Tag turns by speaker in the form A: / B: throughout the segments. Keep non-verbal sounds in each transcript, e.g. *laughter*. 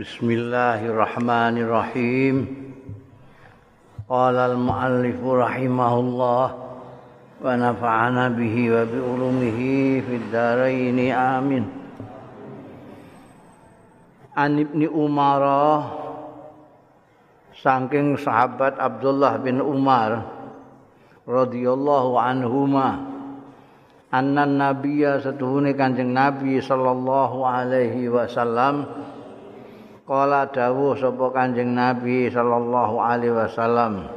A: Bismillahirrahmanirrahim. Qala al-muallif rahimahullah wa nafa'ana bihi wa bi ulumihi fid dharain amin. An Ibni Umar saking sahabat Abdullah bin Umar radhiyallahu anhuma anna nabiyya setuhune kanjeng nabi sallallahu alaihi wasallam Kala dawuh sapa Kanjeng Nabi sallallahu alaihi wasallam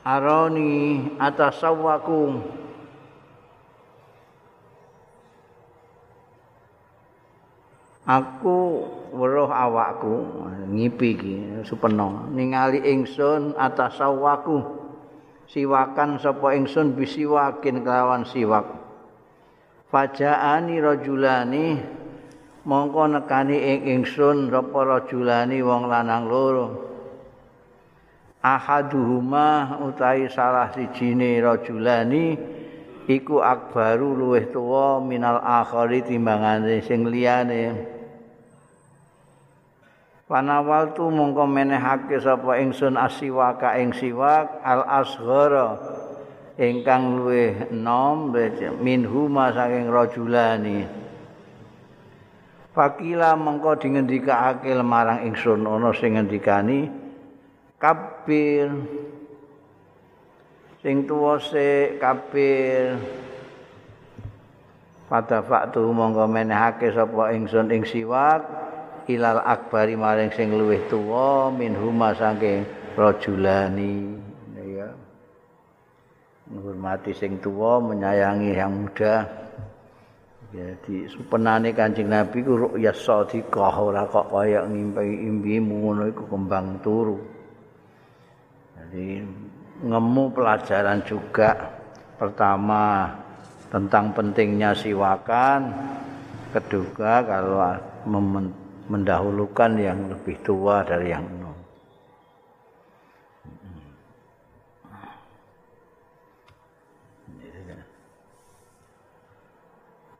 A: Aroni atasawwaku. Aku weruh awakku ngipi iki supeno ningali ingsun atasawwaku. Siwakan sapa ingsun bisiwakin kelawan siwak. Fajaani rajulani mongko nekani ing ingsun sapa rajulani wong lanang loro. Ahaduhuma utahi salah sijine rajulani iku akbaru luweh tuwa minal akhari timbangane sing liyane. Panawal tu mongko menehake sapa ingsun asiwaka ing siwak al asghara ingkang luweh enom minhuma saking rajulani Fakila mengko dingendikake marang ingsun ana sing ngendikani kabir. Sing tuwa se kabir. Pada faktu mongko menehake sapa ingsun ing siwak ilal akbari maring sing luwih tuwa min huma saking rajulani. Ya menghormati sing tuwa menyayangi yang muda Jadi supenane Kanjeng Nabi ku ru'ya shadiqah ora kok kaya ngimpi-impi ngono iku kembang turu. Jadi ngemu pelajaran juga. Pertama tentang pentingnya siwakan, kedua kalau mendahulukan yang lebih tua dari yang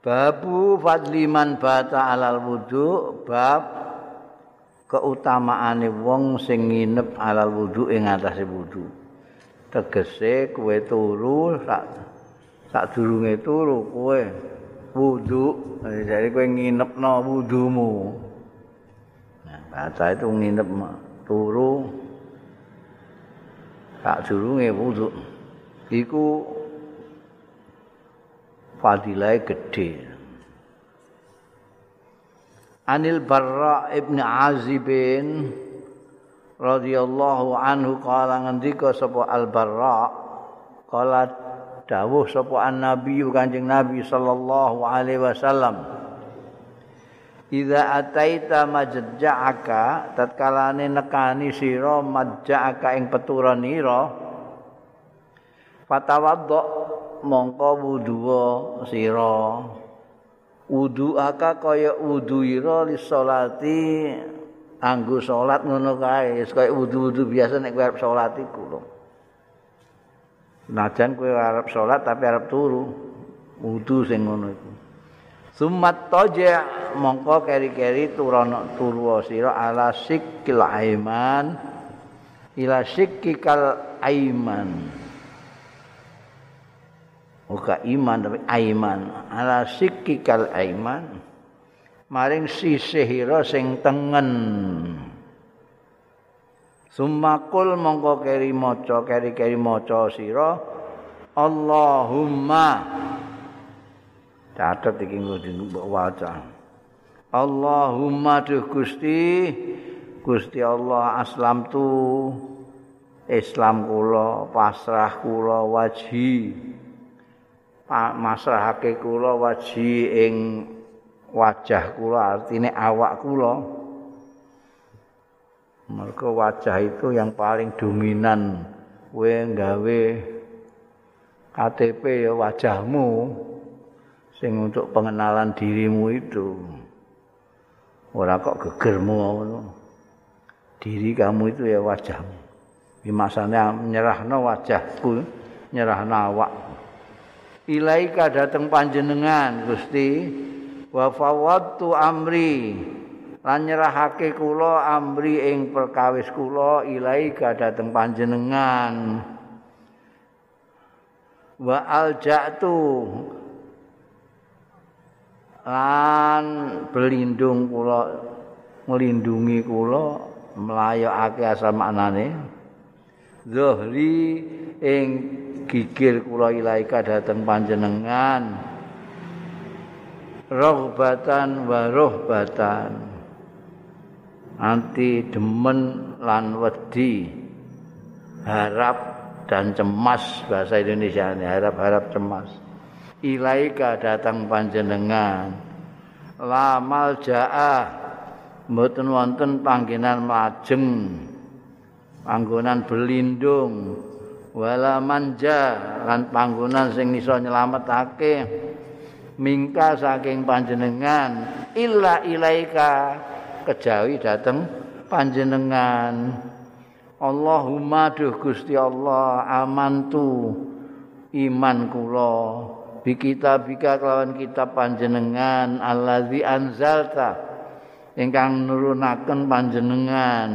A: Babu fadliman bata alal wudu bab keutamaane wong sing nginep alal wudu ing atase wudu. Tegese kowe turu sak sak durunge turu kowe wudu, jadi kowe nginepno wudumu. Nah, bata itu nginep turu sak durunge wudu. Iku fadilah gede. Anil Barra ibn Azibin radhiyallahu anhu kala ngendika sapa Al Barra kala dawuh sapa an Nabi Kanjeng Nabi sallallahu alaihi wasallam Iza ataita majja'aka tatkalane nekani sira majja'aka ing peturanira fatawaddo mongko wudu sira. Wudu aka kaya wudu ira li salati anggo salat ngono kae. Kaya wudu-wudu biasa nek arep salat iku lho. Najan kowe arep salat tapi arep turu wudu sing ngono iku. Sumat toja mongko keri-keri turono turu sira ala sikil aiman ila sikikal aiman muka iman tapi aiman. Ala sikikal aiman. Maring sisihira sing tengen. Sumakul mongko keri maca keri keri maca sira Allahumma. Catet iki nggo waca. Allahumma duh Gusti Gusti Allah aslam tu Islam kula pasrah kula wajhi masrahake kula waji ing wajah kula artine awak kula. Mergo wajah itu yang paling dominan. Kowe gawe KTP ya wajahmu sing untuk pengenalan dirimu itu. Ora kok gegermu ngono diri kamu itu ya wajahmu. Bimasane nyerahno wajahku nyerahno awakku ilaika dateng panjenengan Gusti. Wa fawattu amri. Lan nyerahake kula amri ing perkawis kula ilahi dhateng panjenengan. Wa alja'tu. Lan berlindung kula nglindungi kula mlayokake asal maknane zahri ing gigir kula ilaika dhateng panjenengan. Rohbatan wa rohbatan anti demen lan wedi. Harap dan cemas bahasa Indonesia ini harap-harap cemas. Ilaika datang panjenengan. Lamal jaa mboten wonten panggenan majeng panggonan berlindung. Wala manja lan panggonan sing iso nyelametake. Mingka saking panjenengan. Illa ilaika kejawi dateng panjenengan. Allahumma duh Gusti Allah amantu iman kula. Bi kitabika kelawan kitab panjenengan allazi anzalta. Ingkang nurunaken panjenengan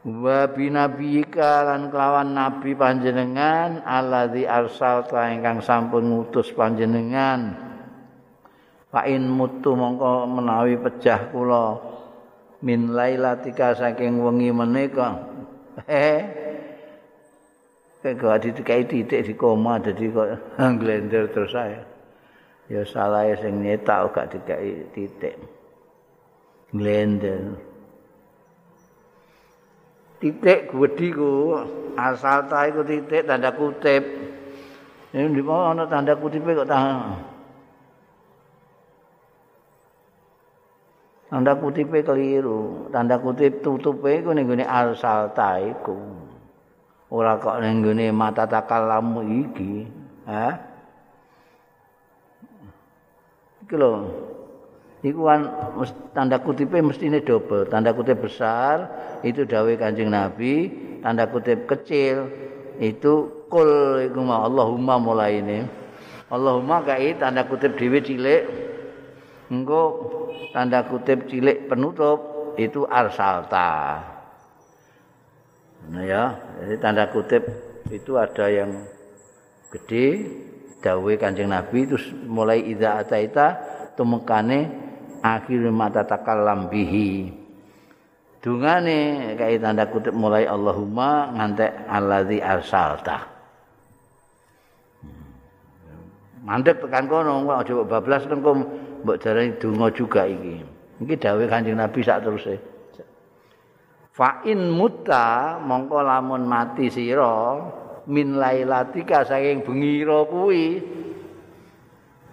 A: wa binabiyika lan kelawan nabi panjenengan allazi arsalta ingkang sampun ngutus panjenengan fa in mutu mongko menawi pejah kula min lailatika saking wengi menika eh Kek ditikai titik di koma jadi kok glender terus saya. Ya salah sing nyetak gak dikai titik. Glender. Titik gwedi ku asal ta iku titik tanda kutip. Ini di mana ana tanda kutip kok tahan. Tanda kutip keliru. Tanda kutip tutupe ku ning gone asal ta iku. ora kok ning gone mata takallamu iki ha iki lho iku kan tanda kutipe mestine double tanda kutip besar itu dawuh Kanjeng Nabi. Tanda kutip kecil itu kul. Iku ma Allahumma mulai ini Allahumma kai tanda kutip dhewe cilik. Engko tanda kutip cilik penutup itu arsalta. Nah ya, jadi tanda kutip itu ada yang gede, dawe kanjeng Nabi itu mulai idza ataita tumekane akhir mata takallam bihi. Dungane kayak tanda kutip mulai Allahumma ngantek alladzi arsalta. Mandek tekan kono kok aja bablas kok mbok darani donga juga iki. Iki dawuh Kanjeng Nabi sak terusé. fa in mutta mongko lamun mati sira min lailatika saking bengiro kuwi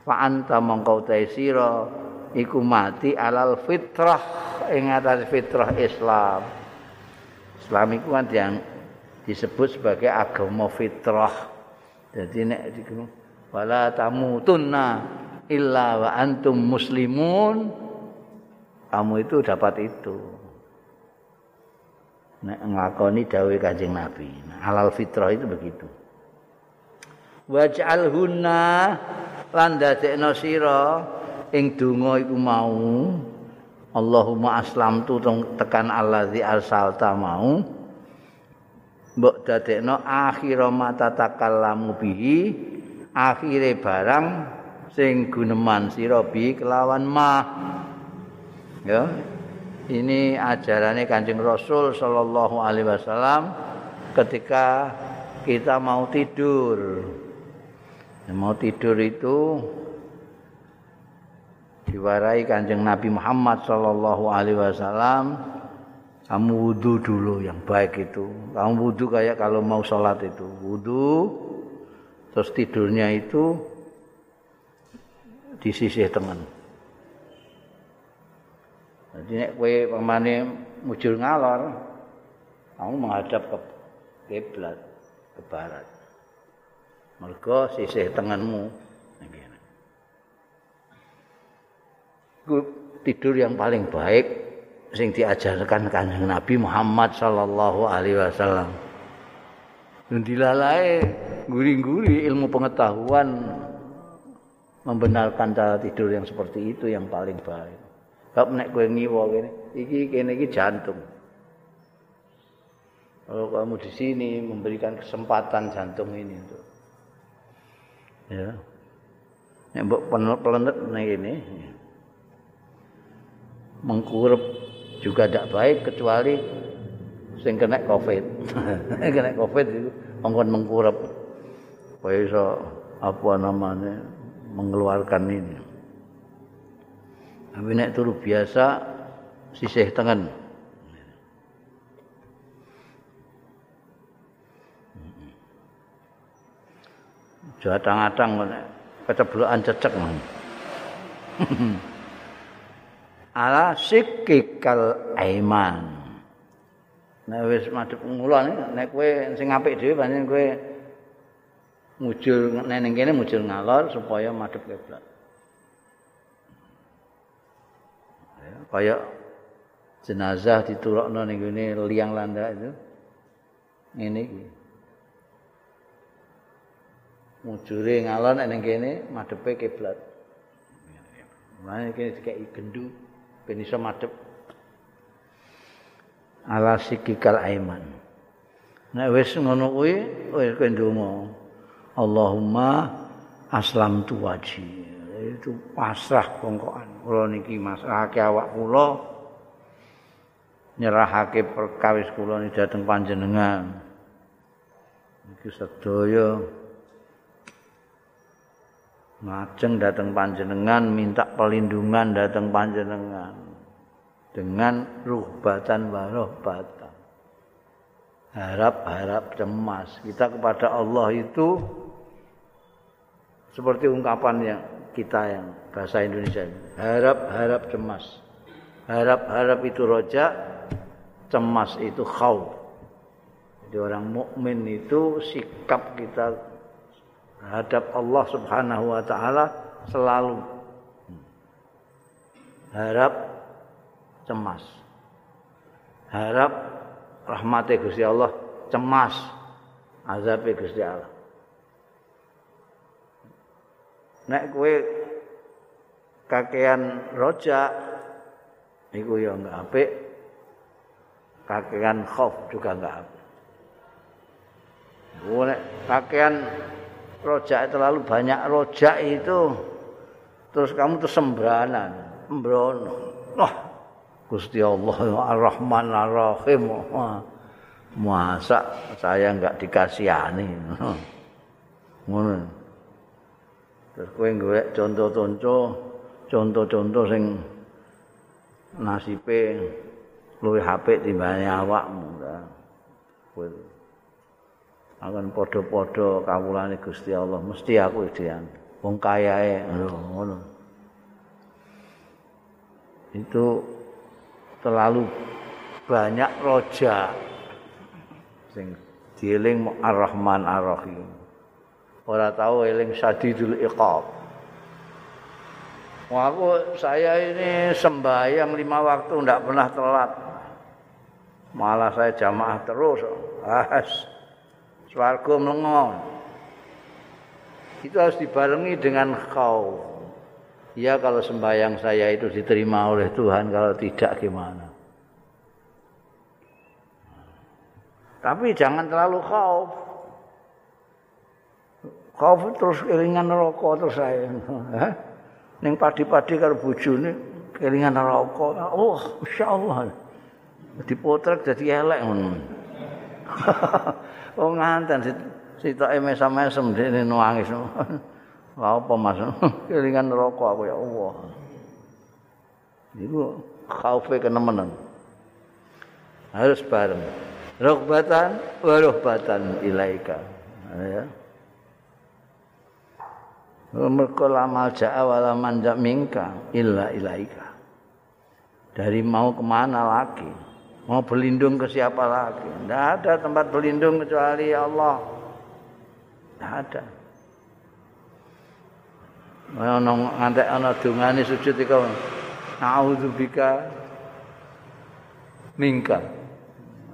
A: fa anta mongko te sira iku mati alal fitrah ing atas fitrah Islam Islam iku kan yang disebut sebagai agama fitrah jadi nek diku wala tamutunna illa wa antum muslimun kamu itu dapat itu nek nglakoni dawuh Kanjeng Nabi. Halal fitrah itu begitu. Waj'al hunna lan dadekno sira ing donga iku mau Allahumma aslamtu tekan allazi arsalta mau mbok dadekno akhir mata takallamu bihi akhire barang sing guneman sira bi kelawan ma ya ini ajarannya Kanjeng Rasul sallallahu alaihi wasallam ketika kita mau tidur. Mau tidur itu diwarai Kanjeng Nabi Muhammad sallallahu alaihi wasallam kamu wudhu dulu yang baik itu. Kamu wudhu kayak kalau mau sholat itu. Wudhu, terus tidurnya itu di sisi teman. Jadi nek kowe pamane mujur ngalor, kamu menghadap ke kiblat ke barat. Mergo sisih tenganmu tidur yang paling baik sing diajarkan kanjeng Nabi Muhammad sallallahu alaihi wasallam. Dan dilalai guri-guri ilmu pengetahuan membenarkan cara tidur yang seperti itu yang paling baik. Sebab nek kowe ngiwa kene, iki kene iki jantung. Kalau kamu di sini memberikan kesempatan jantung ini untuk ya. Nek mbok pelenet nek ini mengkurup juga tidak baik kecuali sing kena covid. *laughs* kena covid itu mengkon mengkurup. Kaya iso apa namanya mengeluarkan ini. Tapi nek turu biasa sisih tengen. Jatang-atang keceblokan cecek. *laughs* Ala sikikal aiman. Nek wis madhep ngulon nek kowe sing apik dhewe pancen kowe mujur nek kene mujur ngalor supaya madhep kiblat. kaya jenazah diturokno ning ngene liang landa itu. Ngene iki. Mujure ngalon ning kene madhepe kiblat Mulane kene dikai gendu ben iso madhep. Ala sikikal aiman. Nek wis ngono kuwi wis kowe ndonga Allahumma aslam tu wajhi. Itu pasrah bongkoan kula niki masrahake awak kula nyerahake perkawis kula niki dhateng panjenengan. Iki sedaya ngajeng dhateng panjenengan minta perlindungan dhateng panjenengan. Dengan ruhbatan warohbatan harap-harap cemas. Kita kepada Allah itu seperti ungkapan yang kita yang bahasa Indonesia harap-harap cemas. Harap-harap itu roja cemas itu khauf jadi orang mukmin itu sikap kita terhadap Allah Subhanahu wa taala selalu. Harap cemas. Harap rahmat Gusti Allah cemas. Azab Gusti Allah. Nek kowe kakean roja iku ya enggak apik. Kakean khauf juga enggak apik. Nek kakean roja terlalu banyak roja itu terus kamu tuh sembranan mbrono. Wah Gusti Allah Ar-Rahman Ar-Rahim. Masa saya enggak dikasihani? *laughs* Ngono. Terus kowe golek contoh-contoh, contoh-contoh sing nasibe luwih apik timbangane awakmu. Kowe akan padha-padha kawulane Gusti Allah, mesti aku idean. Wong kayae ngono. Itu terlalu banyak roja sing dieling Ar-Rahman Ar-Rahim. ora tahu eling sadidul iqab. Wah, aku saya ini sembahyang lima waktu tidak pernah telat. Malah saya jamaah terus. As, swargo melengon. Itu harus dibarengi dengan kau. Ya kalau sembahyang saya itu diterima oleh Tuhan, kalau tidak gimana? Tapi jangan terlalu khauf. Kau terus kelingan neraka terus saya. Ning padi-padi karo bojone kelingan neraka. Oh, insyaallah. Dipotrek dadi elek ngono. *laughs* oh nganten sitoke mesam-mesem dene nangis. *laughs* Lha apa Mas? *laughs* kelingan neraka aku ya Allah. Iku khaufe kenemenan. Harus bareng. Rohbatan, warohbatan ilaika. Ya. mergo lamal ja'a wala manja mingka illa ilaika dari mau ke mana lagi mau berlindung ke siapa lagi? Tidak ada tempat berlindung kecuali Allah. Tidak ada. Ana ngantek ana dungane sujud iku nauzubika mingka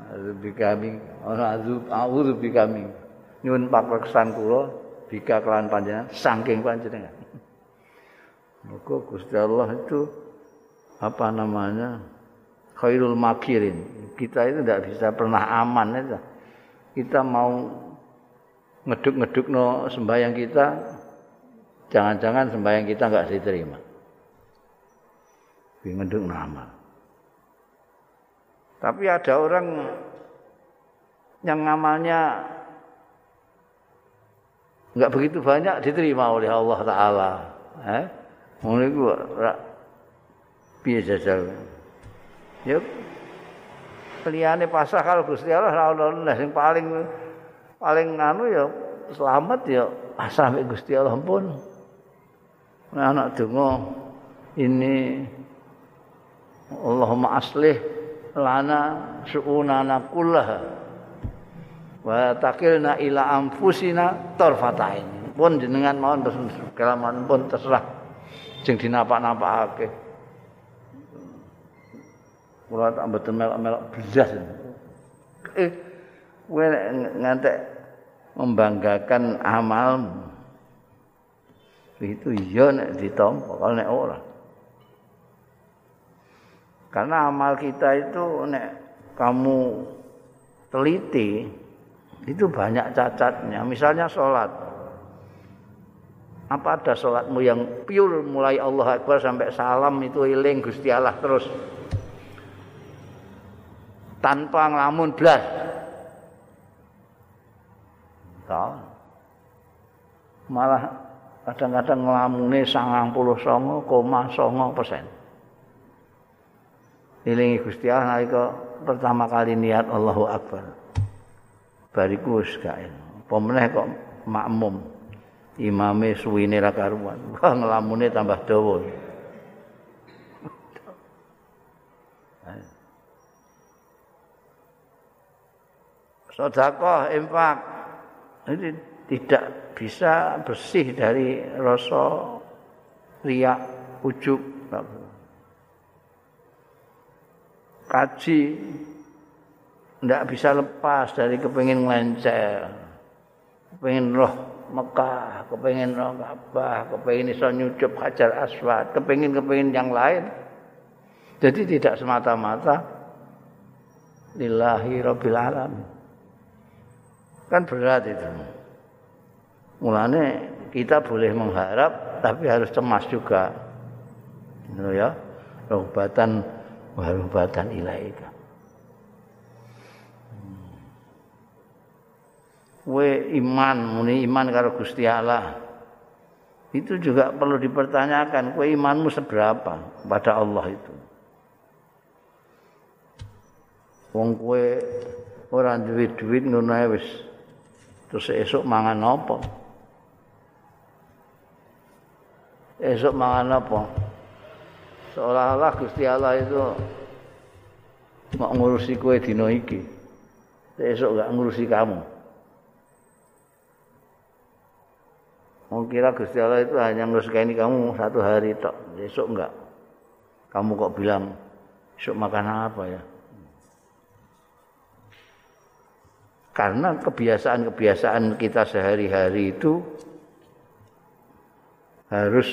A: nauzubika mingka ana auzubika mingka nyuwun pakreksan kula bika kelawan panjenengan saking panjenengan. Maka Gusti Allah itu apa namanya khairul makirin. Kita itu tidak bisa pernah aman itu kita mau ngeduk-ngeduk no sembahyang kita jangan-jangan sembahyang kita nggak diterima. Ngeduk nama tapi ada orang yang ngamalnya nggak begitu banyak diterima oleh Allah Taala. Eh, mulai gua biasa jajal. Ya liyane pasrah kalau Gusti Allah ora ono sing paling paling anu ya selamat ya pasrah mek Gusti Allah pun. Nah, anak donga ini Allahumma aslih lana su'unana kullaha wa takilna ila anfusina tarfatain pun jenengan mohon kelaman pun terserah sing dinapak-napakake kula tak mboten melok-melok blas eh kowe ngantek membanggakan amal itu iya nek ditampa kalau nek ora. Karena amal kita itu nek kamu teliti itu banyak cacatnya. Misalnya sholat. Apa ada sholatmu yang pure mulai Allah Akbar sampai salam itu iling Gusti Allah terus tanpa ngelamun blas. Malah kadang-kadang ngelamune sangang puluh songo persen. Ilingi Gusti Allah nalika pertama kali niat Allahu Akbar. Bariku wis gak Pemeneh kok makmum. Imame suwine ra karuan. Wah ngelamune tambah dawa. Sedekah infak ini tidak bisa bersih dari rasa riak ujuk kaji tidak bisa lepas dari kepingin ngelencer kepingin roh Mekah, kepingin roh Ka'bah, kepingin iso nyucup hajar aswad, kepingin kepingin yang lain. Jadi tidak semata-mata lillahi rabbil alamin. Kan berat itu. Mulane kita boleh mengharap tapi harus cemas juga. Gitu ya. Rohbatan warubatan ilaika. We iman muni iman karo Gusti Allah. Itu juga perlu dipertanyakan, kue imanmu seberapa pada Allah itu. Wong kue orang duit-duit ngono wis Terus esok mangan apa? Esok mangan apa? Seolah-olah Gusti Allah itu mau ngurusi kue dino iki. Esok gak ngurusi kamu. Mau kira Gusti Allah itu hanya ngurusi kamu satu hari tok. Esok enggak. Kamu kok bilang esok makan apa ya? Karena kebiasaan-kebiasaan kita sehari-hari itu harus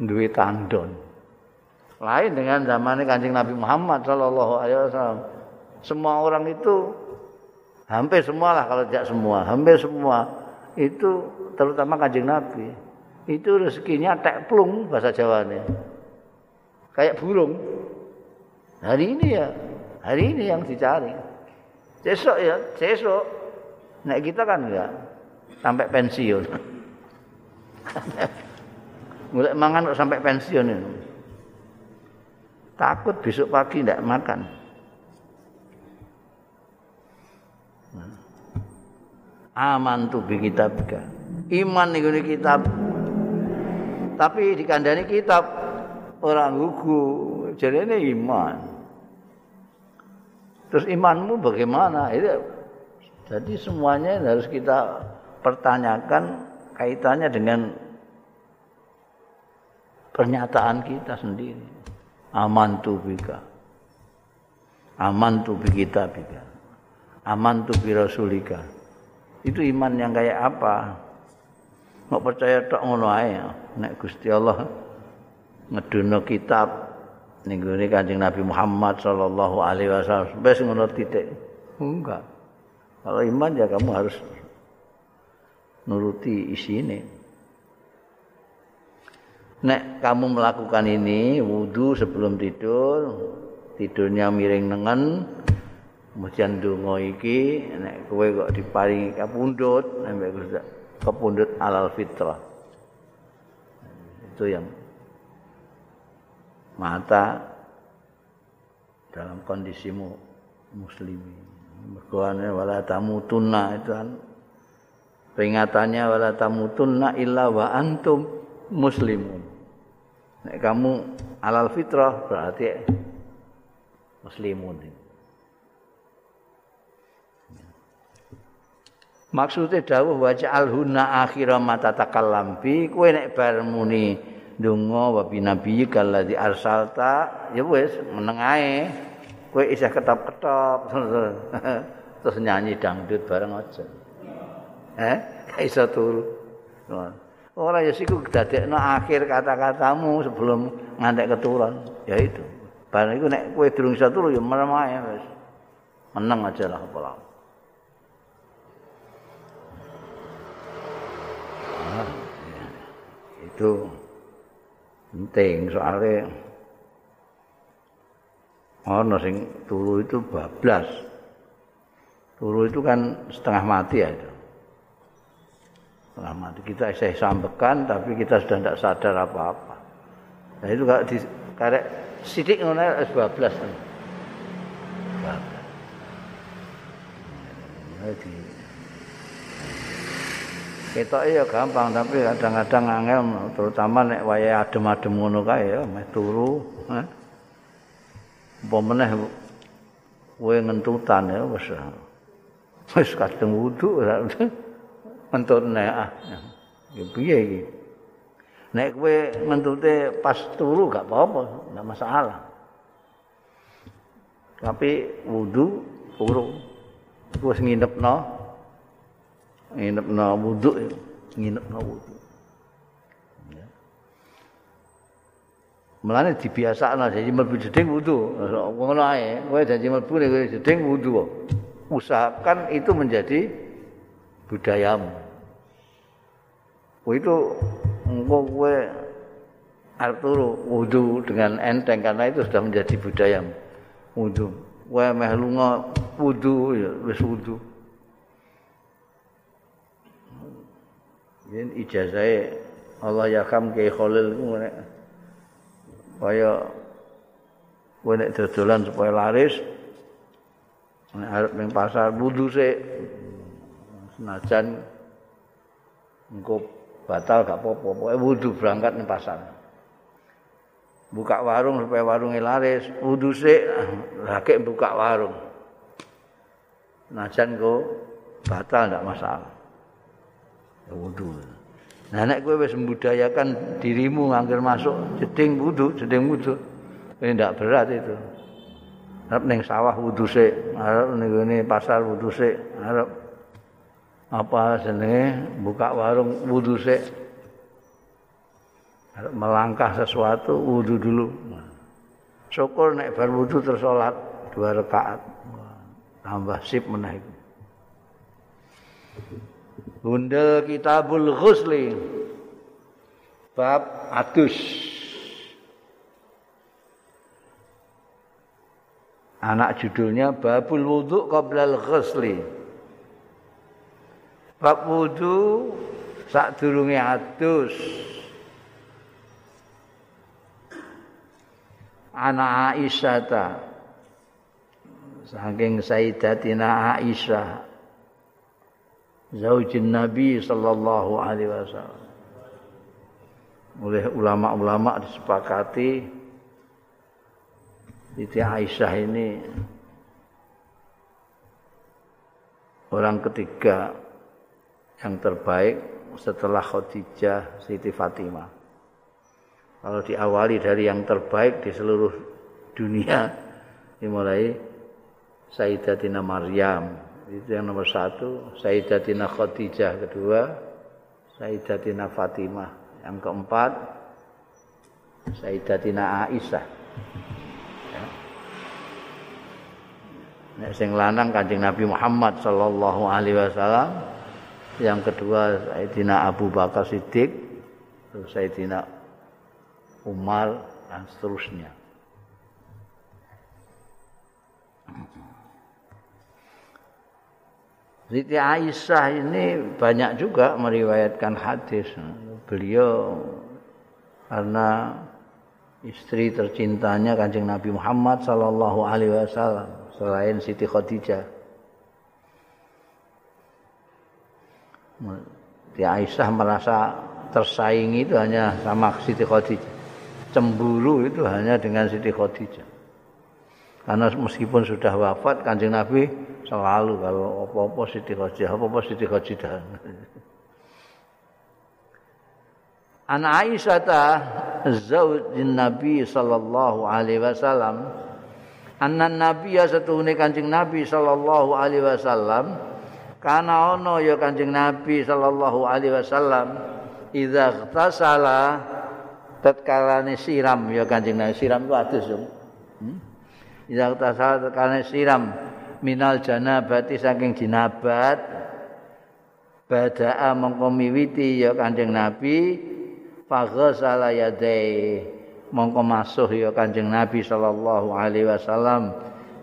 A: duwe tandon. Lain dengan zamannya Kanjeng Nabi Muhammad sallallahu alaihi wasallam. Semua orang itu hampir semua lah kalau tidak semua, hampir semua itu terutama Kanjeng Nabi. Itu rezekinya tek plung bahasa Jawanya. Kayak burung. Hari ini ya, hari ini yang dicari. Sesok ya, sesok. Nek kita kan enggak sampai pensiun. *laughs* Mulai mangan kok sampai pensiun ini. Takut besok pagi enggak makan. Aman tuh bi kitab Iman nih kitab. Tapi dikandani kitab orang gugu. Jadi ini iman. Terus imanmu bagaimana? Jadi semuanya harus kita pertanyakan kaitannya dengan pernyataan kita sendiri. Aman tu bika. Aman tu kita bika. Aman tu rasulika. Itu iman yang kayak apa? Mau percaya tok ngono ae. Nek Gusti Allah ngedono kitab ning gone Kanjeng Nabi Muhammad sallallahu alaihi wasallam. Wis ngono titik. Enggak. Kalau iman ya kamu harus nuruti isine. Nek kamu melakukan ini wudu sebelum tidur tidurnya miring nengen kemudian donga iki nek kowe kok diparingi kapundhut nek kapundhut alal fitrah. Itu yang mata dalam kondisimu muslimi. Mergoane wala tamutunna itu kan. Peringatannya wala tamutunna illa wa antum muslimun. Nek kamu alal fitrah berarti muslimun. Maksudnya dawuh wa ja'alhunna akhira mata takallam bi kowe nek bar muni donga wa bi nabi kalladzi arsalta. Ya wis meneng ae. Kowe isih ketop-ketop. *laughs* Terus nyanyi dangdut bareng aja. Eh iso turu. Ora ya siku dadekno akhir kata-katamu sebelum ngantek keturun ya itu. Bareng iku nek kowe durung iso turu ya merem ae wis. Meneng aja lah apa itu penting soalnya ono sing turu itu bablas. Turu itu kan setengah mati ya itu. Setengah mati. Kita saya sampaikan tapi kita sudah tidak sadar apa-apa. Nah itu kalau di karek sidik ngono es bablas. Kan bablas jadi Ketok ya gampang tapi kadang-kadang angel terutama nek wayahe adem-adem ngono kae ya meh turu. Apa meneh kowe ngentutan ya wis. Wis kadung wudu *laughs* nek ah. Ya piye iki? Nek kowe ngentute pas turu gak apa-apa, enggak masalah. Tapi wudu turu. Wis nginepno nginep na wudhu nginep na wudhu. Ya. melane dibiasakno jadi mlebu jeding wudhu. Ngono ae. Kowe janji mlebu nek jeding wudhu usahakan itu menjadi budayamu. Kowe itu engko kowe arep turu wudhu dengan enteng karena itu sudah menjadi budayamu. Wudhu. Kowe meh lunga wudhu ya wis wudhu Yen ijazahe Allah ya kam ke Khalil ku nek kaya kowe nek dodolan supaya laris nek arep ning pasar wudu sik. Senajan engko batal gak apa-apa pokoke wudu berangkat ning pasar. Buka warung supaya warungnya laris wudu sik. Lagi buka warung. Senajan kok batal ndak masalah wudu. Nah nek kowe wis membudayakan dirimu angger masuk jeding wudu, jeding wudu. Ini ndak berat itu. Arep ning sawah wudu sik, arep ning pasar wudu sik, arep apa jenenge buka warung wudu sik. Arep melangkah sesuatu wudu dulu. Syukur nek bar wudu terus salat dua rakaat. Tambah sip meneh Bunda Kitabul Ghusli. Bab adus Anak judulnya Babul Wudhu Qablal Ghusli. Bab wudhu sak durunge adus. Anak Aisyah ta. Saking Sayyidatina Aisyah zaujin Nabi sallallahu alaihi wasallam. Oleh ulama-ulama disepakati Siti Aisyah ini orang ketiga yang terbaik setelah Khadijah Siti Fatimah. Kalau diawali dari yang terbaik di seluruh dunia dimulai Sayyidatina Maryam itu yang nomor satu. Sayyidatina Khadijah kedua. Sayyidatina Fatimah yang keempat. Sayyidatina Aisyah. Nek sing lanang Kanjeng Nabi Muhammad sallallahu alaihi wasallam. Yang kedua Sayyidina Abu Bakar Siddiq, terus Sayyidina Umar dan seterusnya. Siti Aisyah ini banyak juga meriwayatkan hadis. Beliau karena istri tercintanya Kanjeng Nabi Muhammad sallallahu alaihi wasallam selain Siti Khadijah. Siti Aisyah merasa tersaingi itu hanya sama Siti Khadijah. Cemburu itu hanya dengan Siti Khadijah. Karena meskipun sudah wafat Kanjeng Nabi selalu kalau apa-apa Siti Khadijah, apa-apa Siti Khadijah. *laughs* An Aisyah ta zaujin Nabi sallallahu alaihi wasallam anna Nabi satune Kanjeng Nabi sallallahu alaihi wasallam kana ono ya Kanjeng Nabi sallallahu alaihi wasallam idza ightasala tatkala siram ya Kanjeng Nabi siram itu adus hmm? idza ightasala tatkala siram minal janabati saking jinabat. Bada'a mongko miwiti ya Kanjeng Nabi faghsala yadai mongko masuh ya Kanjeng Nabi sallallahu alaihi wasallam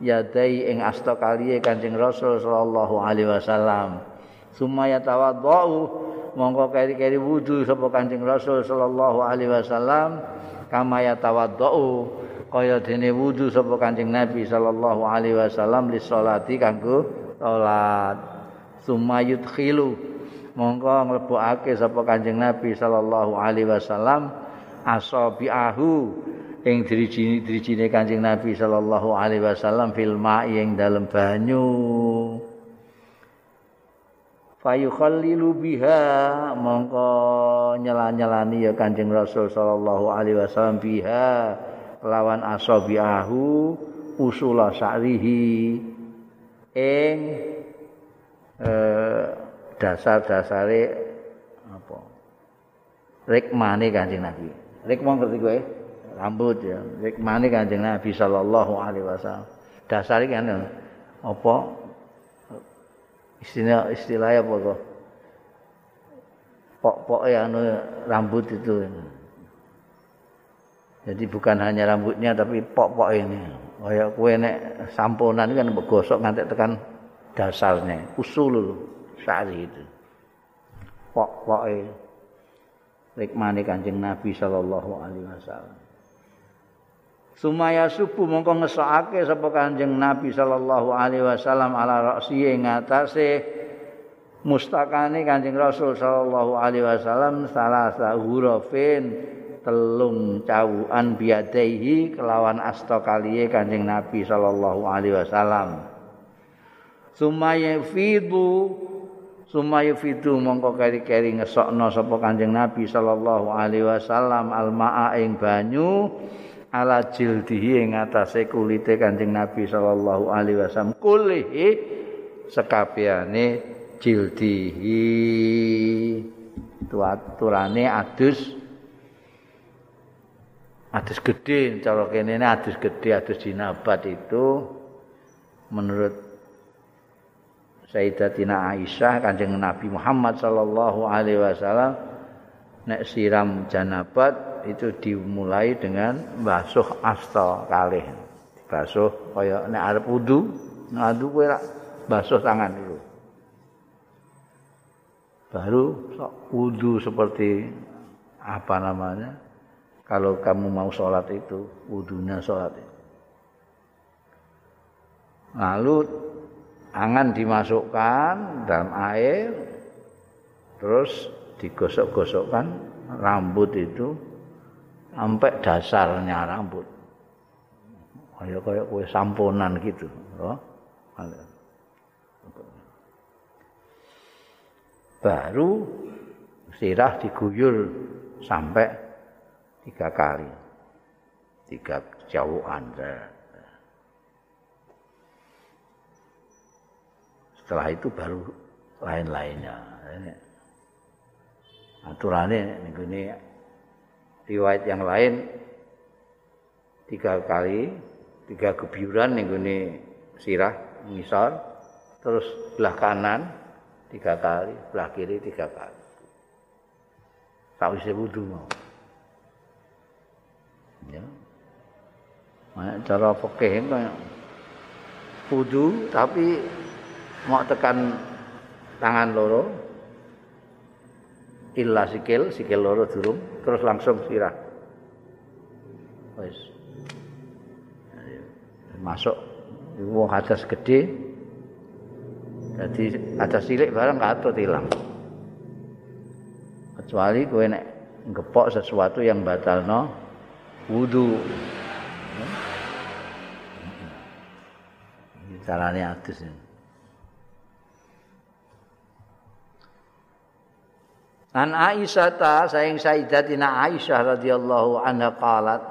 A: yadai ing asta kaliye Kanjeng Rasul sallallahu alaihi wasallam. Sumaya tawadhu mongko keri-keri wudu sapa Kanjeng Rasul sallallahu alaihi wasallam kama ya tawadhu kaya dene wudu sapa Kanjeng Nabi sallallahu alaihi wasallam li sholati kanggo salat sumayut khilu mongko nglebokake sapa Kanjeng Nabi sallallahu alaihi wasallam asabiahu ing diri-dirijine Kanjeng Nabi sallallahu alaihi wasallam fil ma'i ing dalem banyu. Fayukhallilu biha. Mongko nyela-nyelani ya Kanjeng Rasul sallallahu alaihi wasallam biha lawan asabiahu usula sa'rihi. Ing eh, dasar-dasare apa? Rikmane Kanjeng Nabi. Rikma ngerti kowe? Rambut ya. Rikmane Kanjeng Nabi sallallahu alaihi wasallam. Dasar iki kan apa? Istilah istilahnya apa kok pok-pok anu rambut itu Jadi bukan hanya rambutnya tapi pok-pok ini. Kaya kue nek samponan kan gosok nganti tekan dasarnya, usul sari itu. Pok-poke rikmane Kanjeng Nabi sallallahu alaihi wasallam. Sumaya subuh mongko ngesokake sapa Kanjeng Nabi sallallahu alaihi wasallam ala raksi ing atase mustakane Kanjeng Rasul sallallahu alaihi wasallam salah hurufin telung cawuan biadaihi kelawan asta kaliye Kanjeng Nabi sallallahu alaihi wasallam. Sumaya fidu sumaya fidu mongko keri-keri ngesokno sapa Kanjeng Nabi sallallahu alaihi wasallam almaa ing banyu ala jildihi ing atase kulite Kanjeng Nabi sallallahu alaihi wasallam kulihi sekabehane jildihi tuaturane adus adus gede cara kene adus gede adus jinabat itu menurut Sayyidatina Aisyah Kanjeng Nabi Muhammad sallallahu alaihi wasallam nek siram janabat itu dimulai dengan basuh asta kalih. Basuh kaya nek arep wudu ngadu kowe basuh tangan dulu baru sok wudu seperti apa namanya kalau kamu mau sholat itu wudhunya sholat itu. lalu angan dimasukkan dalam air terus digosok-gosokkan rambut itu sampai dasarnya rambut kayak kayak kue samponan gitu oh. baru sirah diguyur sampai tiga kali. Tiga jauhan setelah itu baru lain-lainnya aturannya ini riwayat yang lain tiga kali tiga gebyuran ning gone sirah ngisor terus belah kanan tiga kali belah kiri tiga kali. Sawise wudu mau ya. Nah, cara fikih kaya wudu tapi mau tekan tangan loro. Illa sikil sikil loro durung terus langsung sirah. Wis. Masuk. Wong hadas gede. Jadi hadas cilik barang katut hilang. Kecuali kowe nek ngepok sesuatu yang batalno wudu carane adus. An Aisyah ta saing Sayyidatina Aisyah radhiyallahu anha qalat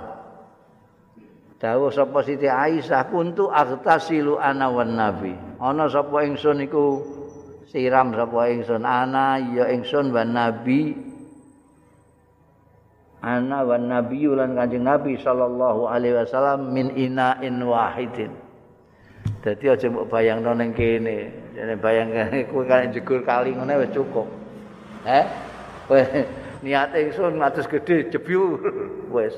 A: Dawuh sapa Siti Aisyah kuntu aghtasilu ana wan nabi. Ana sapa ingsun iku siram sapa ingsun ana ya ingsun wan nabi. Ana wan nabi lan Kanjeng Nabi sallallahu alaihi wasallam min ina'in wahidin. Dadi aja mbok bayangno ning kene. Jane bayangke kowe kan jegur kali ngene wis cukup. Eh? Kowe niat ingsun matus gedhe jebyur *laughs* wis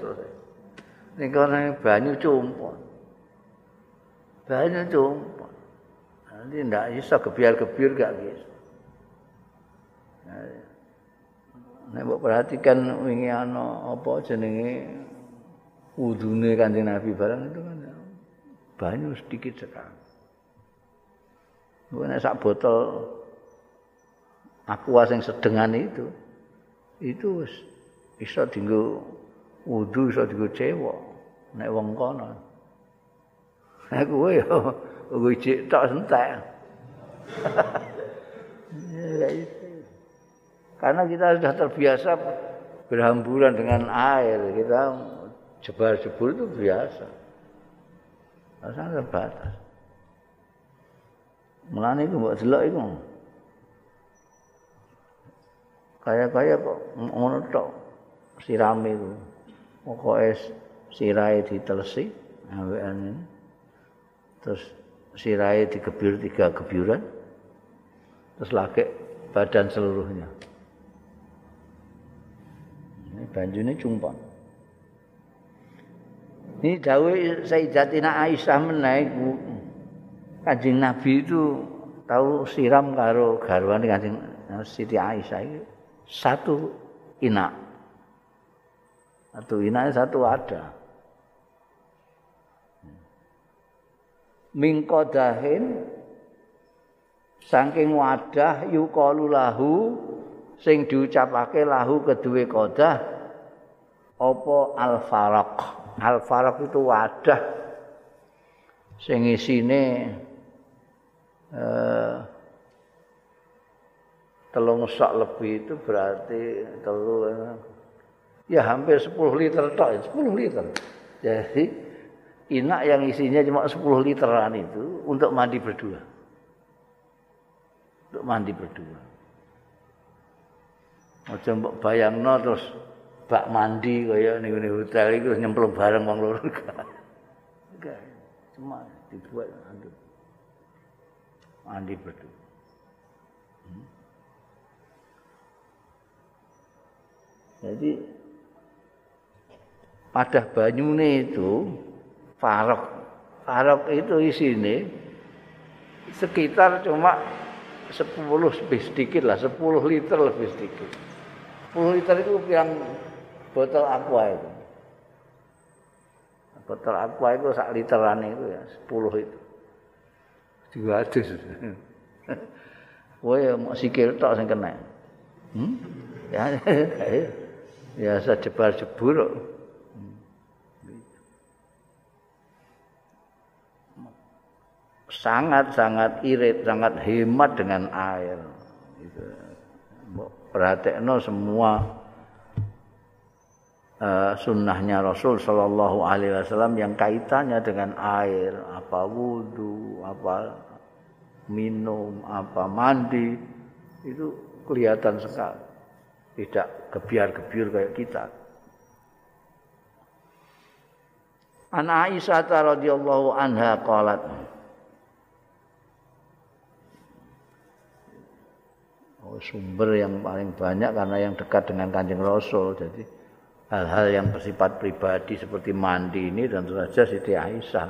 A: ning kono banyu cumpon. Banyu cumpon. Nanti ndak iso gebiar-gebir gak bisa. Nek mbok perhatikan wingi ana apa jenenge wudune Kanjeng Nabi barang itu kan banyu sedikit sekali. Nek sak botol aqua sing sedengan itu itu iso dinggo wudu iso dinggo cewek. nek wong kono. Aku kowe yo kowe cek tok entek. *laughs* Karena kita sudah terbiasa berhamburan dengan air, kita jebar-jebur itu biasa. Asal terbatas. Mulane iku mbok delok iku. Kaya-kaya kok ngono tok sirame. Pokoke sirai ditelesi awekan ini terus sirai digebir tiga gebyuran terus lagi badan seluruhnya ini banju ini cumpon ini dawe Sayyidatina Aisyah menaik kanjeng Nabi itu tahu siram karo garwan kanjeng Siti Aisyah itu satu inak satu inak satu ada mingkodahin saking wadah yukalu lahu sing diucapake lahu kedue kodah apa al faraq al faraq itu wadah sing isine eh telung sak lebih itu berarti telu ya hampir 10 liter tok 10 liter jadi inak yang isinya cuma 10 literan itu untuk mandi berdua. Untuk mandi berdua. Aja mbok bayangno terus bak mandi kaya ning hotel iku nyemplung bareng wong loro. Cuma dibuat untuk mandi berdua. Hmm. Jadi pada banyune itu farok. Farok itu isine sekitar cuma 10 lebih sedikit lah, 10 liter lebih sedikit. 10 liter itu yang botol aqua itu. Botol aqua itu sak literan itu ya, 10 itu. Juga ada. Kowe mau sikil tok sing kena. Hmm? Ya, *laughs* ya, ya jebar jebur. sangat-sangat irit, sangat hemat dengan air. Perhatikan semua uh, sunnahnya Rasul Shallallahu Alaihi Wasallam yang kaitannya dengan air, apa wudhu, apa minum, apa mandi, itu kelihatan sekali. Tidak gebiar-gebiur kayak kita. An Aisyah radhiyallahu anha qalat sumber yang paling banyak karena yang dekat dengan Kanjeng Rasul. Jadi hal-hal yang bersifat pribadi seperti mandi ini dan tentu saja Siti Aisyah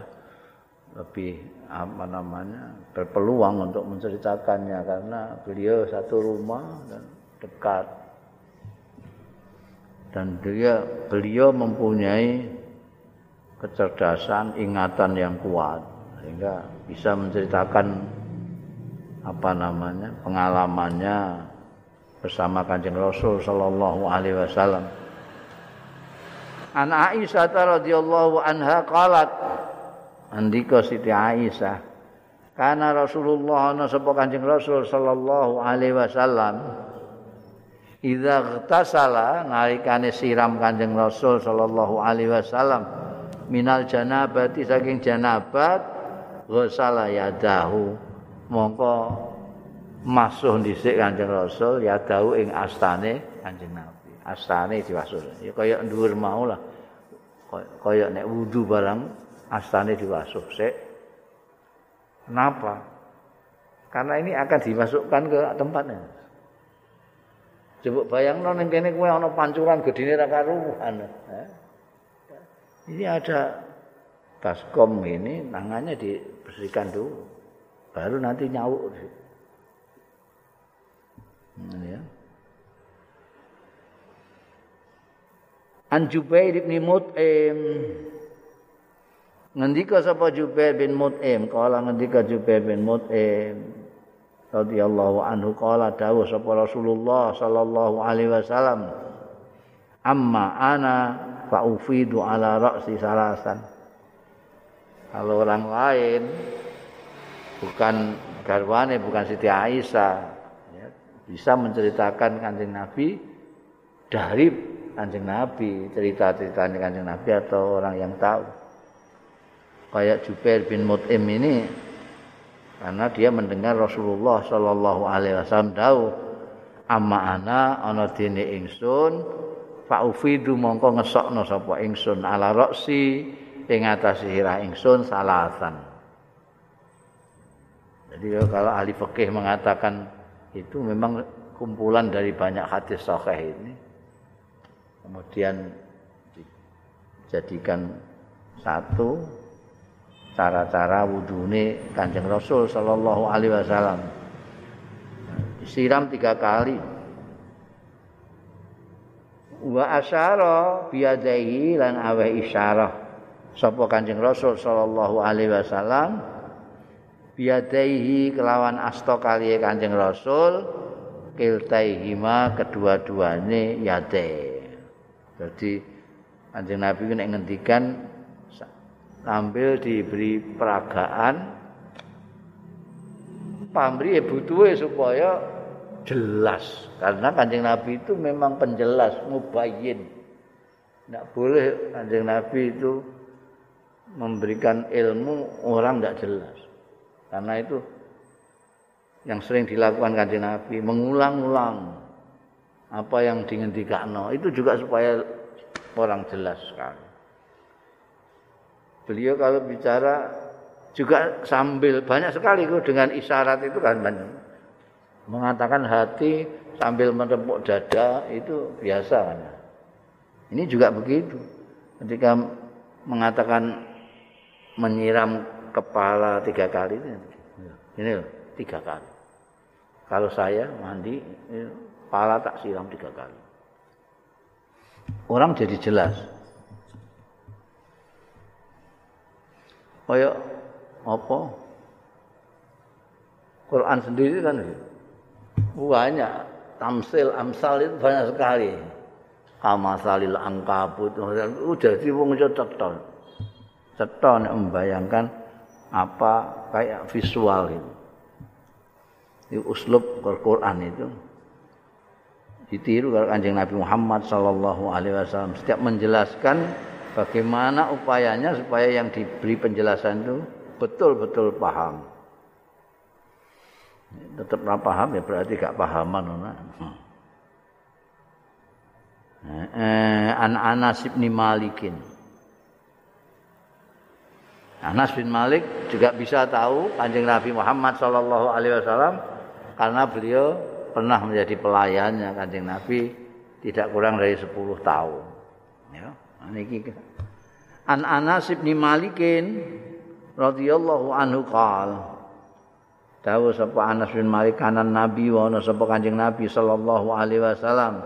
A: lebih apa namanya berpeluang untuk menceritakannya karena beliau satu rumah dan dekat. Dan dia beliau mempunyai kecerdasan, ingatan yang kuat sehingga bisa menceritakan apa namanya pengalamannya bersama kanjeng Rasul Shallallahu Alaihi Wasallam. An Aisyah radhiyallahu anha qalat andika Siti Aisyah karena Rasulullah ana sapa Kanjeng Rasul sallallahu alaihi wasallam idza ghtasala nalikane siram Kanjeng Rasul sallallahu alaihi wasallam minal janabati saking janabat ghusala yadahu mongko masuh dhisik Kanjeng Rasul yadahu ing astane Kanjeng Nabi. Astane diwasul ya kaya dhuwur mau lah kaya nek wudu barang astane diwasuh. Sik. Kenapa karena ini akan dimasukkan ke tempatnya. Coba bayang ning kene kowe ana pancuran gedine ra karuan eh? Ini ada baskom ini tangannya dibersihkan dulu. Baru nanti nyawuk. Ini ya. An Jubair bin Mut'im ngendika sapa Jubair bin Mut'im kala ngendika Jubair bin Mut'im radhiyallahu anhu kala dawuh sapa Rasulullah sallallahu alaihi wasallam amma ana fa ufidu ala ra'si salasan kalau orang lain bukan garwane bukan Siti Aisyah. Ya, bisa menceritakan kanjeng Nabi dari kanjeng Nabi cerita-cerita kanjeng Nabi atau orang yang tahu. Kayak Jubair bin Mut'im ini karena dia mendengar Rasulullah Shallallahu Alaihi Wasallam tahu amma ana ana dene ingsun faufidu mongko ngesokno sapa ingsun ala roksi ing atas sirah ingsun salasan jadi kalau ahli fikih mengatakan itu memang kumpulan dari banyak hadis sahih ini. Kemudian dijadikan satu cara-cara wudune Kanjeng Rasul sallallahu alaihi wasallam. Disiram tiga kali. Wa asyara biyadaihi lan awe isyarah. Sapa Kanjeng Rasul sallallahu alaihi wasallam biyadaihi kelawan asta kaliye Kanjeng Rasul kiltaihima kedua-duane yade jadi Kanjeng Nabi nek ngendikan sambil diberi peragaan pamri butuhe supaya jelas. Karena kanjeng nabi itu memang penjelas mubayyin. Tidak boleh kanjeng nabi itu memberikan ilmu orang tidak jelas karena itu yang sering dilakukan kanjeng nabi mengulang-ulang apa yang dihentikan itu juga supaya orang jelas sekali beliau kalau bicara juga sambil banyak sekali dengan isyarat itu kan banyak mengatakan hati sambil menepuk dada itu biasa kan. Ini juga begitu. Ketika mengatakan menyiram kepala tiga kali itu, ini loh, tiga kali. Kalau saya mandi, kepala tak siram tiga kali. Orang jadi jelas. Kayak apa? Quran sendiri kan gitu. banyak tamsil amsal itu banyak sekali kamasalil angkabut itu jadi wong ceton ceton membayangkan apa kayak visual itu di uslub Al-Quran itu ditiru kalau kanjeng Nabi Muhammad Sallallahu Alaihi Wasallam setiap menjelaskan bagaimana upayanya supaya yang diberi penjelasan itu betul-betul paham. tetap ora paham ya berarti gak pahaman ana. Eh, an Anas bin Malikin. Anas bin Malik juga bisa tahu Kanjeng Nabi Muhammad sallallahu alaihi wasallam karena beliau pernah menjadi pelayannya Kanjeng Nabi tidak kurang dari 10 tahun. Ya, niki An Anas bin Malikin radhiyallahu anhu qala Tahu sapa Anas bin Malik kanan Nabi wa ana sapa Kanjeng Nabi sallallahu alaihi wasallam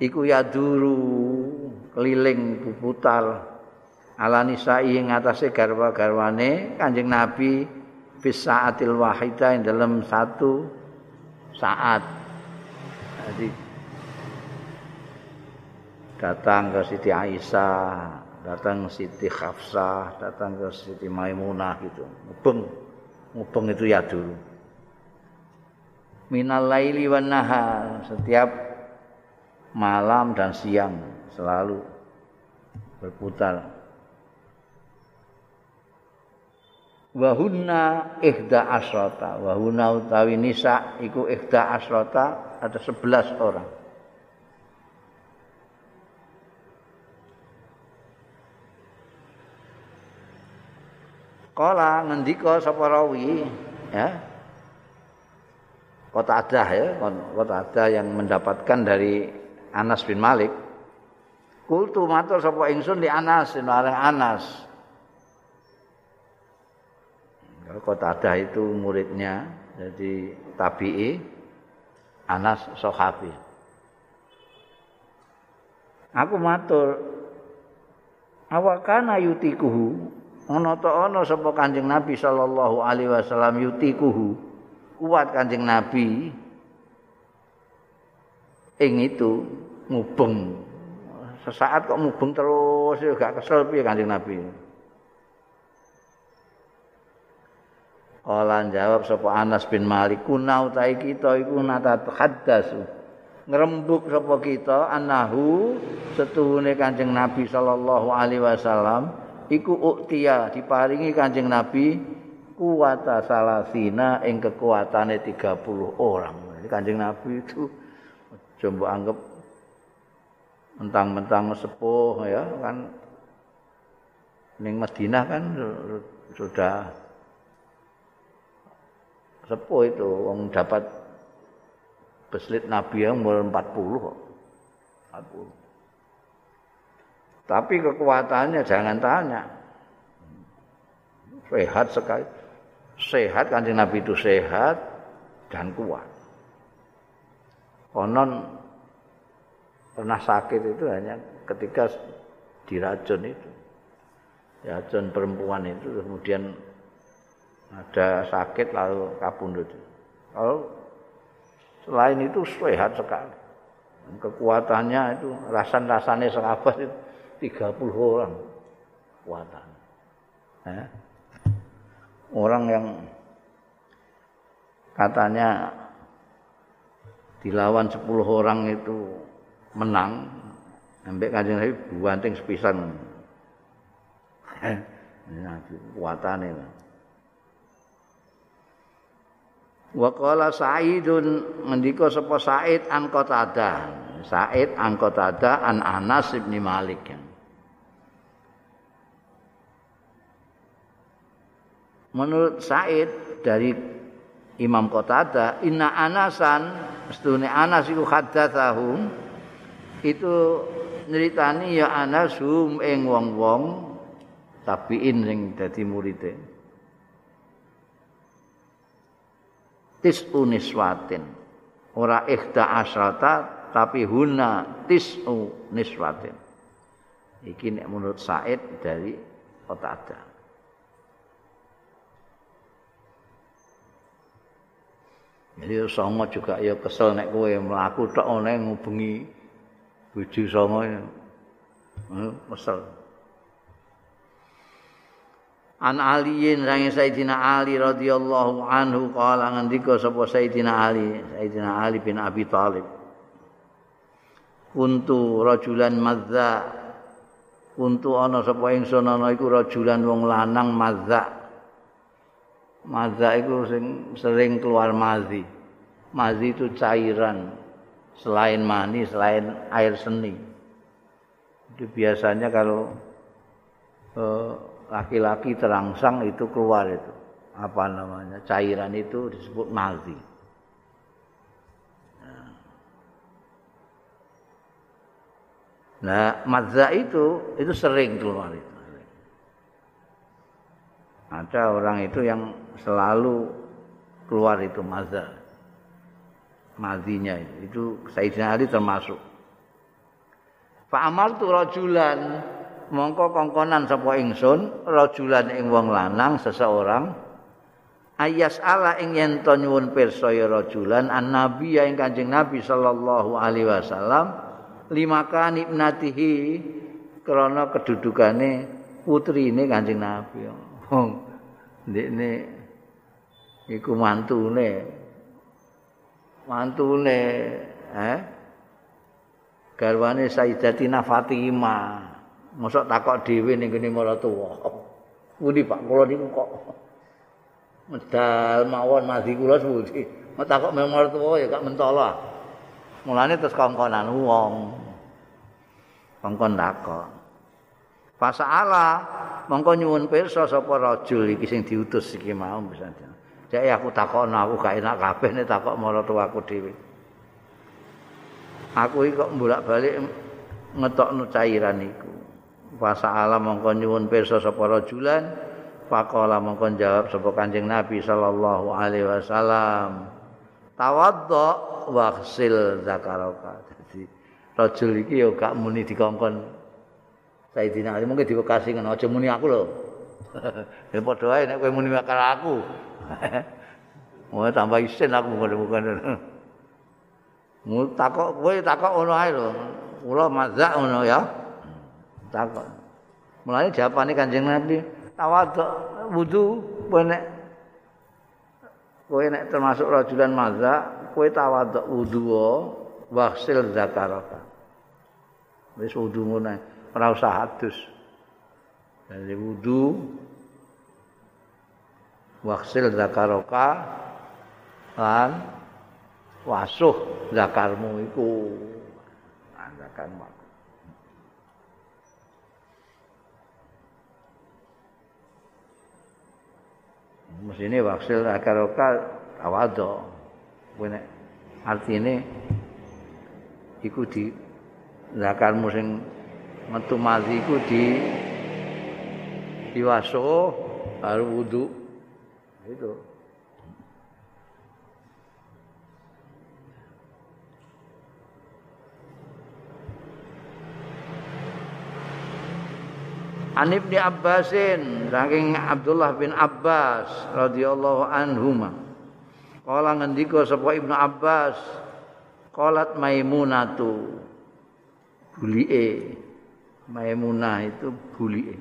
A: iku ya duru keliling puputar ala nisa'i ing atase garwa-garwane Kanjeng Nabi bis saatil wahidah ing dalam satu saat. Jadi datang ke Siti Aisyah, datang Siti Khafsah, datang ke Siti Maimunah gitu. Ngebeng. Ngebeng itu ya dulu. Minal laili wan nahar, setiap malam dan siang selalu berputar. Wahuna ihda asrota. Wahuna utawi nisa iku ihda asrota ada sebelas orang. Kala ngendika sapa rawi ya. Kota Adah ya, kota Adah yang mendapatkan dari Anas bin Malik. Kultu matur sapa ingsun di Anas, marang Anas. Kota Adah itu muridnya, jadi tabi'i Anas Sohabi. Aku matur, awakana yutikuhu? Ana ta ana sapa Kanjeng Nabi sallallahu alaihi wasallam yutikuhu. Kuat Kanjeng Nabi ing itu ngubeng. Sesaat kok ngubeng terus gak kesel piye Kanjeng Nabi Kala jawab sapa Anas bin Malik kuna utahe kita iku nata haddasu ngrembug sapa kita anahu setuhune Kanjeng Nabi sallallahu alaihi wasallam iku uktia diparingi Kanjeng Nabi kuwata salasina ing kekuatane 30 orang. Jadi Kanjeng Nabi itu coba anggap mentang-mentang sepuh ya kan ning Madinah kan sudah sepuh itu wong dapat beslit Nabi yang umur 40 kok. 40. Tapi kekuatannya jangan tanya. Sehat sekali. Sehat kanjeng Nabi itu sehat dan kuat. Konon pernah sakit itu hanya ketika diracun itu. Racun perempuan itu kemudian ada sakit lalu kabundut. Kalau selain itu sehat sekali. Kekuatannya itu rasan-rasannya sahabat itu 30 orang kekuatan. Eh? Orang yang katanya dilawan 10 orang itu menang, ambek kanjeng Nabi buanting sepisan. *laughs* Eh? Nah, Wa qala Sa'idun ngendika sapa Sa'id an Qatadah. Sa'id an Qatadah an Anas bin Malik. menurut Said dari Imam Qatada inna anasan setune Anas iku haddatsahum itu nyeritani ya Anas hum ing wong-wong tabiin sing dadi murite tisu niswatin ora ikhda asrata tapi huna tisu niswatin iki nek menurut Said dari Qatada Jadi songo juga ya kesel nek kowe mlaku tok ana ngubengi bojo songo ya. Kesel. An Aliin rangi Sayyidina Ali radhiyallahu anhu kala ngendika sapa Sayyidina Ali, Sayyidina Ali bin Abi Thalib. Kuntu rajulan madza. Kuntu ana sapa ingsun ana iku rajulan wong lanang madza. Maza itu sering keluar mazi. Mazi itu cairan selain mani, selain air seni. Itu biasanya kalau uh, laki-laki terangsang itu keluar itu apa namanya cairan itu disebut mazi. Nah, mazza itu itu sering keluar itu. Ada orang itu yang selalu keluar itu mazza. Mazinya itu. Itu Sayyidina Ali termasuk. Fa amartu rajulan mongko kongkonan sapa ingsun rajulan ing wong lanang seseorang ayas ala ing yen to nyuwun pirsa ya rajulan an nabi ing kanjeng nabi sallallahu alaihi wasallam limakan ibnatihi krana kedudukane putrine kanjeng nabi. Wong ndekne iku mantune. Mantune eh? Garwane Sayyidatina Fatimah mosok takok dhewe ning kene maratuwa pundi Pak? Kula niku kok. Medal mawon mati kula suwi mau takok meng maratuwa ya gak mentolo mulane terus kongkonan wong. Kongkon takok. Fasa'ala mongko nyuwun pirsa sapa rajul iki sing diutus iki mau bisa. Jadi aku takokno aku gak enak kabeh nek takok maratuwa aku dhewe. Aku iki kok bolak-balik ngetokno cairan iku. Fasa'ala mongko nyuwun pirsa sapa rajulan faqala mongko jawab sapa Kanjeng Nabi sallallahu alaihi wasallam. Tawaddo waghsil zakaraka. Dadi rajul iki ya gak muni dikongkon Sayyidina Ali mungkin dikasih ngono aja muni aku lho. *laughs* Ya padha wae nek kowe muni karo aku. *laughs* Mau tambah isin aku ngono-ngono. *laughs* Mu takok kowe takok ngono ae lho. Kula mazak ngono ya. Takok. Mulane jawabane Kanjeng Nabi, tawadhu wudu nek kowe nek termasuk rajulan mazak, kowe tawadhu wudu wasil zakaraka. Wis wudu ngono ora usah hadus. Dari wudu waksil zakaroka lan wasuh zakarmu iku zakarmu Mesine waksil zakaroka awado. Kuwi artine iku di zakarmu sing metu mati iku di diwaso baru wudu itu An Ibni Abbasin saking Abdullah bin Abbas radhiyallahu anhuma. Kala ngendika sapa Ibnu Abbas qalat Maimunatu. Bulike Maimunah itu buli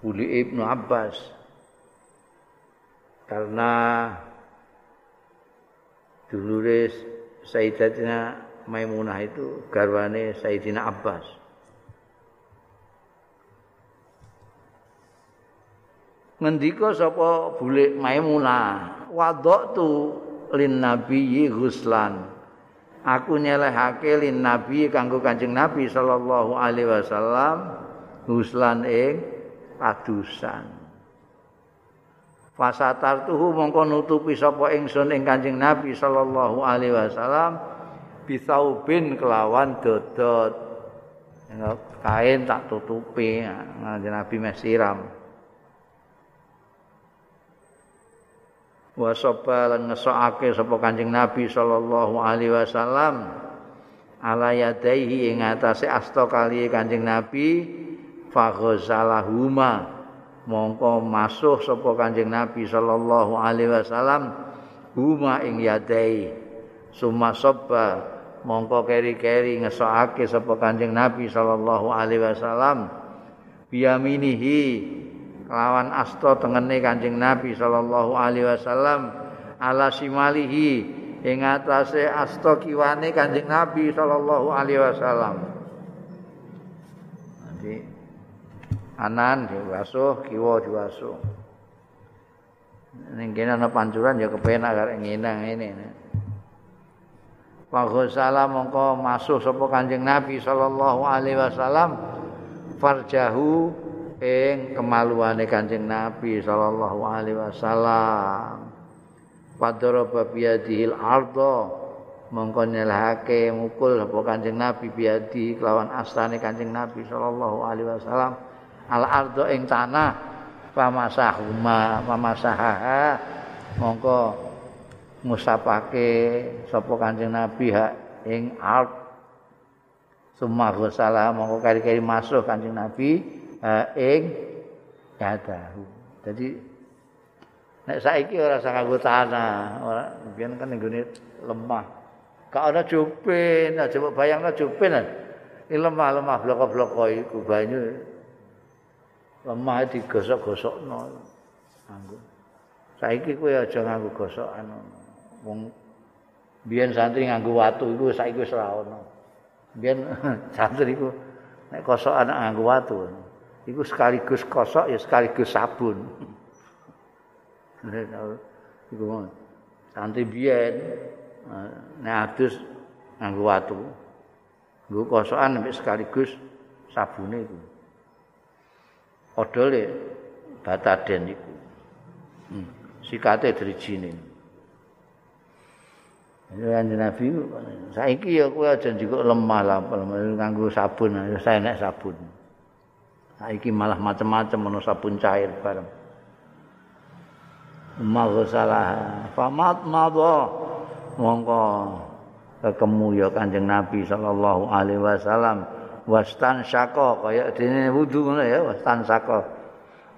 A: buli Ibnu Abbas. Karena dulure Sayyidatina Maimunah itu garwane Sayyidina Abbas ngendika sapa bulik Maimunah wadoktu lin nabiyyi ghuslan. Aku nyelehake lin nabi kanggo kanjeng nabi sallallahu alaihi wasallam huslan ing padusan. Fasatar tuhu mongko nutupi sapa ingsun ing kanjeng nabi sallallahu alaihi wasallam bisaubin kelawan dodot. Kain tak tutupi kanjeng nabi mesiram wa sapa lan ngesokake sapa Kanjeng Nabi sallallahu alaihi wasallam. Ala yadaihi ing atase asta kali Kanjeng Nabi fa ghazalahuma. Mongko masuh sapa Kanjeng Nabi sallallahu alaihi wasallam huma ing yadai summa sabba mongko keri-keri ngesokake sapa Kanjeng Nabi sallallahu alaihi wasallam. Biyaminihi lawan asta tengene Kanjeng Nabi sallallahu alaihi wasallam ala simalihi ing atase asta kiwane Kanjeng Nabi sallallahu alaihi wasallam. Nanti anan diwasuh, kiwa diwasuh. Ning kene ana pancuran ya kepenak karek ngenang ngene. Wa ghusala mongko masuk sapa Kanjeng Nabi sallallahu alaihi wasallam farjahu ing kemaluane Kanjeng Nabi sallallahu alaihi wasallam. Padara babiyadihil ardo mongko nyelahake mukul apa Kanjeng Nabi biadi kelawan astane Kanjeng Nabi sallallahu alaihi wasallam. Al ardo ing tanah pamasahuma pamasahaha mongko ngusapake sapa Kanjeng Nabi hak ing ard. Summa ghusala mongko kari-kari masuk Kanjeng Nabi ing yadahu. Jadi nek saiki ora usah nganggo tanah, ora biyen kan nggone lemah. Gak ana jupin, aja mbok bayangno jupin. Ini lemah-lemah bloko-bloko iku banyu lemah digosok-gosokno. Nganggo. Saiki kowe aja nganggo gosokan. Wong biyen santri nganggo watu iku saiki wis ora ono. Biyen *laughs* santri iku nek kosokan nganggo watu. Iku sekaligus kosok ya sekaligus sabun. iku. Santri biyen nek adus nganggo watu. Nggo kosokan nek sekaligus sabune iku. Odole bataden iku. Hmm. Sikate drijine. Ya Nabi saiki ya kowe aja njikuk lemah lah nganggo sabun, saya nek sabun. Saiki malah macam-macam ono sabun cair bareng. Maghsalah famat madha. Mongko ketemu ya Kanjeng Nabi sallallahu alaihi wasallam. Wastan syaka kaya dene wudu ngono ya wastan syaka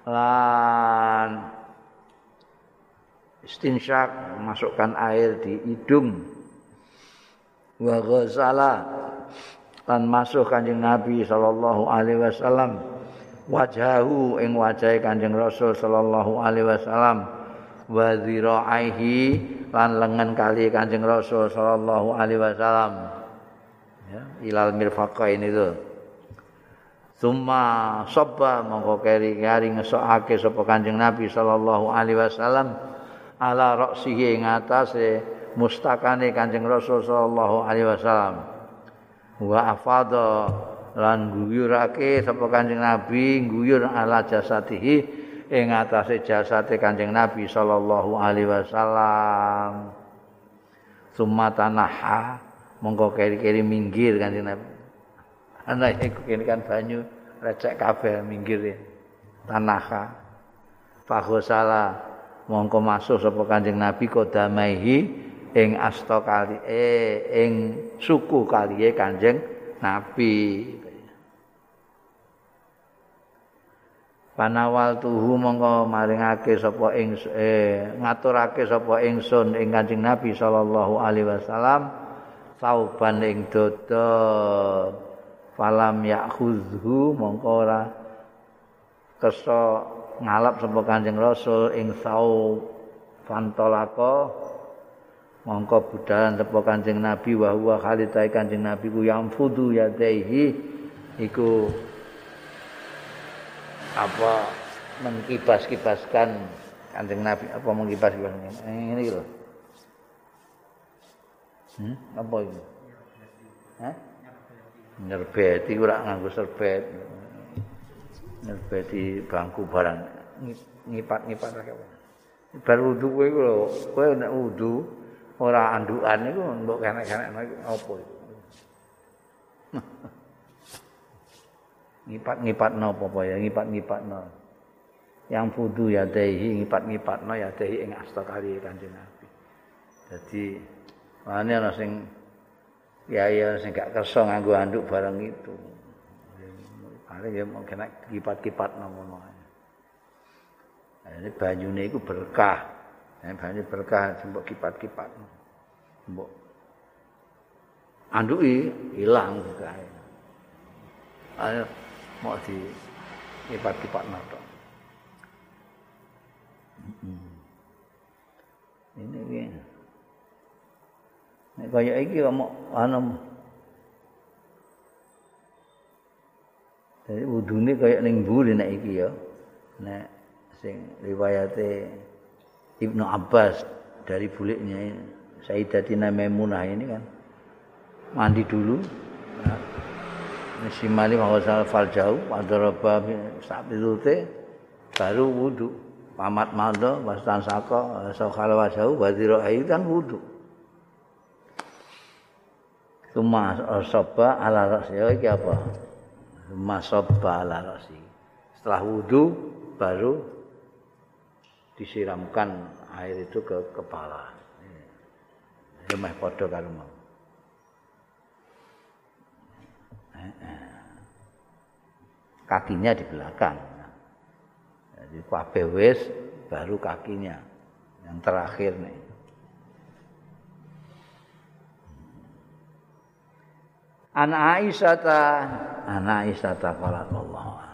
A: lan istinsyak masukkan air di hidung. Wa ghazala lan masuk Kanjeng Nabi sallallahu alaihi wasallam wajahu ing wajahe Kanjeng Rasul sallallahu alaihi wasallam wa dhira'aihi lan lengan kali Kanjeng Rasul sallallahu alaihi wasallam. Ya ilal mirfaqain itu. Summa sabba mongko keri kari ngesokake sapa Kanjeng Nabi sallallahu alaihi wasallam ala ra'sihi ing atase mustakane Kanjeng Rasul sallallahu alaihi wasallam. Wa afadha lan guyurake sapa Kanjeng Nabi guyur ala jasatihi ing atase jasate Kanjeng Nabi sallallahu alaihi wasallam. Sumatanaha monggo keri-keri minggir Kanjeng Nabi. Ana kene kan banyu recek kabeh minggir ya. Tanaha. Faghosala mongko masuk sapa Kanjeng Nabi kodamaihi ing asta kali eh ing suku kaliye Kanjeng Nabi. Panawal tuhu mongko maringake sapa ing eh, ngaturake sapa ingsun ing Kanjeng Nabi sallallahu alaihi wasallam sauban ing dodo falam yakhuzhu mongko ora keso ngalap sapa Kanjeng Rasul ing sau fantolako mongko budalan sapa Kanjeng Nabi wa huwa khalitai Kanjeng Nabi ku yang fudu yadaihi iku apa mengkibas-kibaskan kanjeng Nabi? Apa mengkibas-kibaskan ini loh hmm? apa itu Hah? nyerbeti ora nganggo serbet. Nyerbeti bangku barang. Ngipat-ngipat -ngipat, bar wudu kowe lho. Kowe nek wudu ora andukan iku mbok kenek-kenek apa itu *laughs* ngipat-ngipat no ya? Ngipat-ngipat no yang fudu ya dehi ngipat-ngipat no ya dehi ing asta kali kanjeng nabi. Jadi mana ana sing ya ya sing gak kerso nganggo anduk barang itu. Paling ya mau kena kipat-kipat no ngono ini banyune iku berkah. Ini banyu berkah mbok kipat-kipat mbok anduki ilang berkah Ayo, mau di kipat-kipat nato. Ini ini. Nek kaya iki kok mau ana Jadi wudune kaya ning mburi nek iki ya. Nek sing riwayate Ibnu Abbas dari buliknya Sayyidatina Maimunah ini kan mandi dulu. Simali mawasal fal jauh sapi lute Baru wudhu Pamat mando Wastan sako Sokhal wajau Wadiro ayu kan wudhu soba ala rasi Ya ini apa? Tuma soba ala rasi Setelah wudhu Baru Disiramkan air itu ke kepala. Ya meh podo kalau mau kakinya di belakang. Jadi kabeh baru kakinya yang terakhir nih. An Aisyah ta, An Aisyah ta Allah.